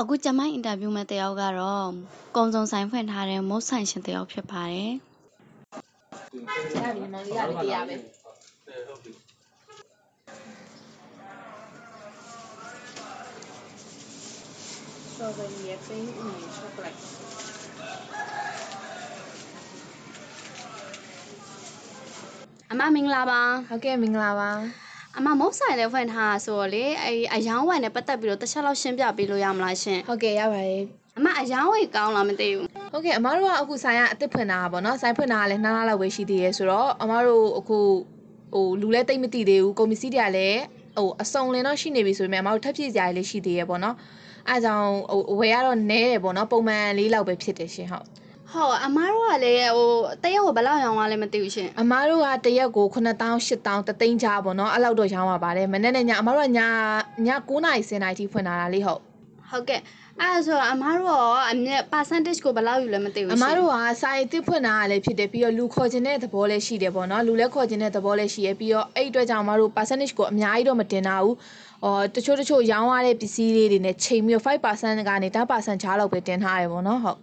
အခုကျမအင်တာဗျူးမဲ့တယောက်ကတော့ကုံစုံဆိုင်ဖွင့်ထားတဲ့မုတ်ဆိုင်ရှင်တယောက်ဖြစ်ပါတယ်ရပြီမောင်လေးရပြီတရားပဲစတော်ဘယ်ရီရဲ့ပင်းဦးချောကလက်အမမင်္ဂလာပါဟုတ်ကဲ့မင်္ဂလာပါ အမမုတ်ဆိုင်လည်းဖွင့်ထားတာဆိုတော့လေအဲအယောင်းဝယ်နဲ့ပတ်သက်ပြီးတော့တစ်ချက်လောက်ရှင်းပြပေးလို့ရမလားရှင် ဟုတ်ကဲ့ရပါတယ် အမအယောင်းဝယ်ကောင်းလားမသိဘူး ဟုတ်ကဲ့အမားတို့ကအခုဆိုင်ကအစ်စ်ဖွင့်တာပါเนาะဆိုင်ဖွင့်တာကလည်းနှစ်လလောက်ပဲရှိသေးရဲဆိုတော့အမားတို့အခုဟိုလူလဲတိတ်မသိသေးဘူးကွန်ပစ္စည်းတွေကလည်းဟိုအစုံလင်တော့ရှိနေပြီဆိုပေမဲ့အမားတို့ထပ်ပြည့်စရာလေးရှိသေးရဲပေါ့เนาะအဲဒါကြောင့်ဟိုဝယ်ရတော့နဲတယ်ပေါ့เนาะပုံမှန်လေးလောက်ပဲဖြစ်တယ်ရှင်ဟုတ် ဟုတ်အမားတို့ကလည်းဟိုတရက်ကိုဘယ်လောက်ရောင်းရလဲမသိဘူးရှင်အမားတို့ကတရက်ကို9000 8000တသိန်းကြားပေါ့နော်အဲ့လောက်တော့ရောင်းရပါတယ်မနေ့နဲ့ညအမားတို့ကညည9နာရီ10နာရီထိဖွင့်လာတာလေဟုတ်ဟုတ်ကဲ့အဲ့ဆိုတော့အမားတို့ရောအမြဲ percentage ကိုဘယ်လောက်ယူလဲမသိဘူးရှင်အမားတို့ကစာရေးတစ်ဖွင့်တာကလည်းဖြစ်တယ်ပြီးတော့လူခေါ်ခြင်းတဲ့သဘောလည်းရှိတယ်ပေါ့နော်လူလည်းခေါ်ခြင်းတဲ့သဘောလည်းရှိရပြီးတော့အဲ့အတွက်ကြောင့်အမားတို့ percentage ကိုအများကြီးတော့မတင်တာဘူးအော်တချို့တချို့ရောင်းရတဲ့ပစ္စည်းလေးတွေနဲ့ချိန်ပြီး5%ကနေ10%ချားလောက်ပဲတင်ထားရပေါ့နော်ဟုတ်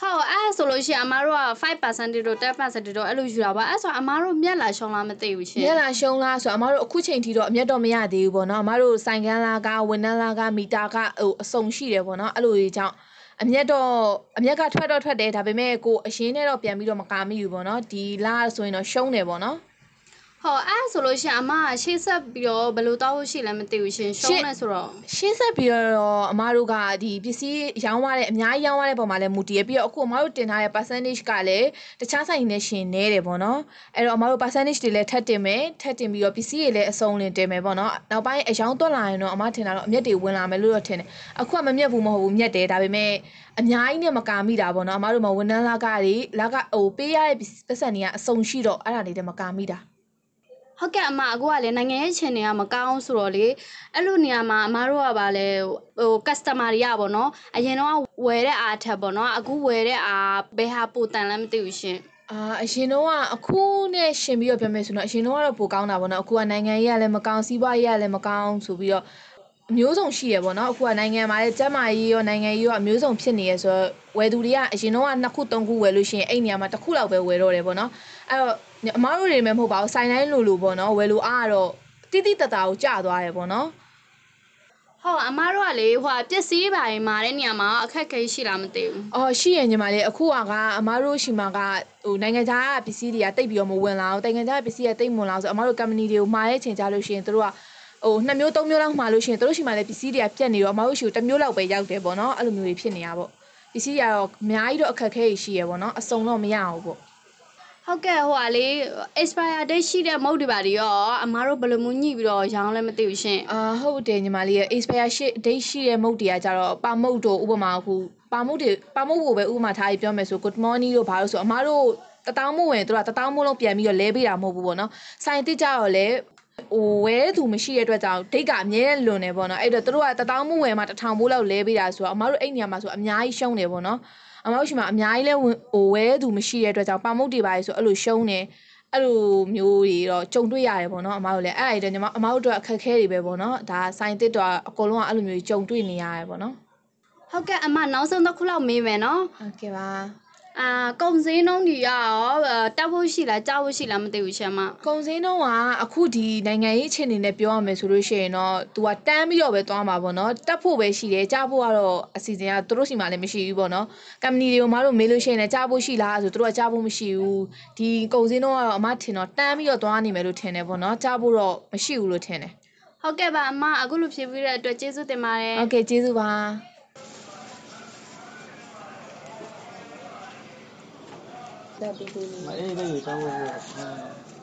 ဟုတ်အဲ့ဒါဆိုလို့ရှိရင်အမတို့က5%တို့10%တို့အဲ့လိုယူတာပါအဲ့ဆိုအမတို့မျက်လာရှုံးလားမသိဘူးရှင်ညလာရှုံးလားဆိုတော့အမားတို့အခုချိန်ထိတော့အမျက်တော့မရသေးဘူးပေါ့နော်အမားတို့ဆိုင်ကန်းလားကဝန်ထမ်းလားကမီတာကဟိုအစုံရှိတယ်ပေါ့နော်အဲ့လိုကြီးကြောင့်အမျက်တော့အမျက်ကထွက်တော့ထွက်တယ်ဒါပေမဲ့ကိုအရင်နဲ့တော့ပြန်ပြီးတော့မကာမိဘူးပေါ့နော်ဒီလားဆိုရင်တော့ရှုံးတယ်ပေါ့နော် ဟုတ်အဲ့ဒါဆိုလို့ရှိရင်အမကရှေ့ဆက်ပြီးတော့ဘယ်လိုတောက်ဖို့ရှိလဲမသိဘူးရှင်ရှုံးနေဆိုတော့ရှင်းဆက်ပြီးတော့အမားတို့ကဒီပစ္စည်းရောင်းရတဲ့အများကြီးရောင်းရတဲ့ပုံမှာလည်းမူတည်ရပြီးတော့အခုအမားတို့တင်ထားတဲ့ percentage ကလည်းတခြားဆိုင်တွေနဲ့ရှင်နေတယ်ပေါ့နော်အဲ့တော့အမားတို့ percentage တွေလည်းထပ်တင်မယ်ထပ်တင်ပြီးတော့ပစ္စည်းတွေလည်းအစုံလင်တင်မယ်ပေါ့နော်နောက်ပိုင်းအယောင်းသွက်လာရင်တော့အမားထင်တာတော့အမျက်တွေဝင်လာမယ်လို့တော့ထင်တယ်အခုကမမျက်ဘူးမဟုတ်ဘူးမျက်တယ်ဒါပေမဲ့အများကြီးနဲ့မကာမိတာပေါ့နော်အမားတို့မဝန်ထမ်းလာကတွေလာကဟိုပေးရတဲ့ပတ်စံတွေကအစုံရှိတော့အဲ့ဒါတွေလည်းမကာမိတာ ဟုတ်ကဲ့အမအခုကလည်းနိုင်ငံရဲ့ခြေနေကမကောင်းဆိုတော့လေအဲ့လိုနေရာမှာအမတို့ကဗာလဲဟို customer တွေကပေါ့နော်အရင်တော့ဝယ်တဲ့အားထက်ပေါ့နော်အခုဝယ်တဲ့အားဘယ်ဟာပိုတန်လဲမသိဘူးရှင်အာအရင်တော့ကအခုနဲ့ရှင်ပြီးတော့ပြောမယ်ဆိုတော့အရင်တော့ကတော့ပိုကောင်းတာပေါ့နော်အခုကနိုင်ငံရေးကလည်းမကောင်းစီးပွားရေးကလည်းမကောင်းဆိုပြီးတော့အမျိုးစုံရှိရပေါ့နော်အခုကနိုင်ငံမှာလည်းကျန်းမာရေးရောနိုင်ငံရေးရောအမျိုးစုံဖြစ်နေရဆိုတော့ဝယ်သူတွေကအရင်တော့ကနှစ်ခုသုံးခုဝယ်လို့ရှိရင်အဲ့နေရာမှာတစ်ခုလောက်ပဲဝယ်တော့တယ်ပေါ့နော်အဲ့တော့ အမားတို့တွေလည်းမဟုတ်ပါဘူးဆိုင်တိုင်းလိုလိုပေါ့နော်ဝယ်လို့အားကတော့တိတိတတ်တာကိုကြာသွားတယ်ပေါ့နော်ဟုတ်အမတို့ကလေဟိုပစ္စည်းပိုင်းမာတဲ့နေရာမှာအခက်အခဲရှိလားမသိဘူးအော်ရှိရင်ညီမလေးအခုကကအမားတို့ရှိမှာကဟိုနိုင်ငံခြားကပစ္စည်းတွေကတိတ်ပြီးတော့မဝင်လာဘူးနိုင်ငံခြားကပစ္စည်းကတိတ်မဝင်လာဘူးဆိုအမားတို့ company တွေကိုမှာတဲ့ချိန်ကြလို့ရှိရင်တို့ကဟိုနှစ်မျိုးသုံးမျိုးလောက်မှာလို့ရှိရင်တို့ရှိမှာလည်းပစ္စည်းတွေကပြတ်နေတော့အမားတို့ရှိကိုတစ်မျိုးလောက်ပဲရောက်တယ်ပေါ့နော်အဲ့လိုမျိုးတွေဖြစ်နေတာပေါ့ပစ္စည်းတွေကတော့အများကြီးတော့အခက်အခဲရှိရပေါ့နော်အစုံတော့မရဘူးပေါ့ ဟုတ်ကဲ့ဟိုကလေ expire date ရှိတဲ့မုတ်တွေပါတွေရောအမားတို့ဘယ်လိုမျိုးညှိပြီးတော့ရောင်းလဲမသိဘူးရှင်အာဟုတ်တယ်ညီမလေးရဲ့ expire date ရှိတဲ့မုတ်တွေကကြတော့ပါမုတ်တို့ဥပမာအခုပါမုတ်တွေပါမုတ်ကိုပဲဥပမာထားပြီးပြောမယ်ဆို good morning တို့ဘာလို့ဆိုအမားတို့တတောင်းမို့ဝင်တို့ကတတောင်းမို့လုံးပြန်ပြီးတော့လဲပေးတာမဟုတ်ဘူးပေါ့နော်ဆိုင်တိကြတော့လေ ဟိုဝဲသူမရှိတဲ့အတွက်ကြောင့်ဒိတ်ကအမြဲလွန်နေပေါ့နော်အဲ့တော့တို့ကတတောင်းမို့ဝင်မှာတစ်ထောင်မို့လောက်လဲပေးတာဆိုတော့အမားတို့အဲ့နေရာမှာဆိုအများကြီးရှုံးတယ်ပေါ့နော်အမားတို့ရှိမှာအများကြီးလဲဟိုဝဲသူမရှိတဲ့အတွက်ကြောင့်ပါမုတ်တွေပါလေဆိုအဲ့လိုရှုံးနေအဲ့လိုမျိုးတွေတော့ကြုံတွေ့ရတယ်ပေါ့နော်အမားတို့လည်းအဲ့အဲ့တော့ညီမအမားတို့အတွက်အခက်အခဲတွေပဲပေါ့နော်ဒါဆိုင်တစ်တော့အကုန်လုံးကအဲ့လိုမျိုးကြုံတွေ့နေရတယ်ပေါ့နော်ဟုတ်ကဲ့အမနောက်ဆုံးတစ်ခုလောက်မေးမယ်နော်ဟုတ်ကဲ့ပါ အာကုံစင်းနှုံးတွေရောတက်ဖို့ရှိလားကြောက်ဖို့ရှိလားမသိဘူးရှင်မကုံစင်းတော့ကအခုဒီနိုင်ငံရေးအခြေအနေနဲ့ပြောရမယ်ဆိုလို့ရှိရင်တော့ तू ကတန်းပြီးတော့ပဲသွားမှာပေါ့နော်တက်ဖို့ပဲရှိတယ်ကြားဖို့ကတော့အစီအစဉ်ကသူတို့ရှိမှလည်းမရှိဘူးပေါ့နော်ကမ္ပဏီတွေကိုမတို့မေးလို့ရှိရင်လည်းကြားဖို့ရှိလားဆိုသူတို့ကကြားဖို့မရှိဘူးဒီကုံစင်းတော့ကတော့အမထင်တော့တန်းပြီးတော့သွားနေမယ်လို့ထင်တယ်ပေါ့နော်ကြားဖို့တော့မရှိဘူးလို့ထင်တယ်ဟုတ်ကဲ့ပါအမအခုလိုဖြေပြီးတဲ့အတွက်ကျေးဇူးတင်ပါတယ်ဟုတ်ကဲ့ကျေးဇူးပါ 在一。个有单位是？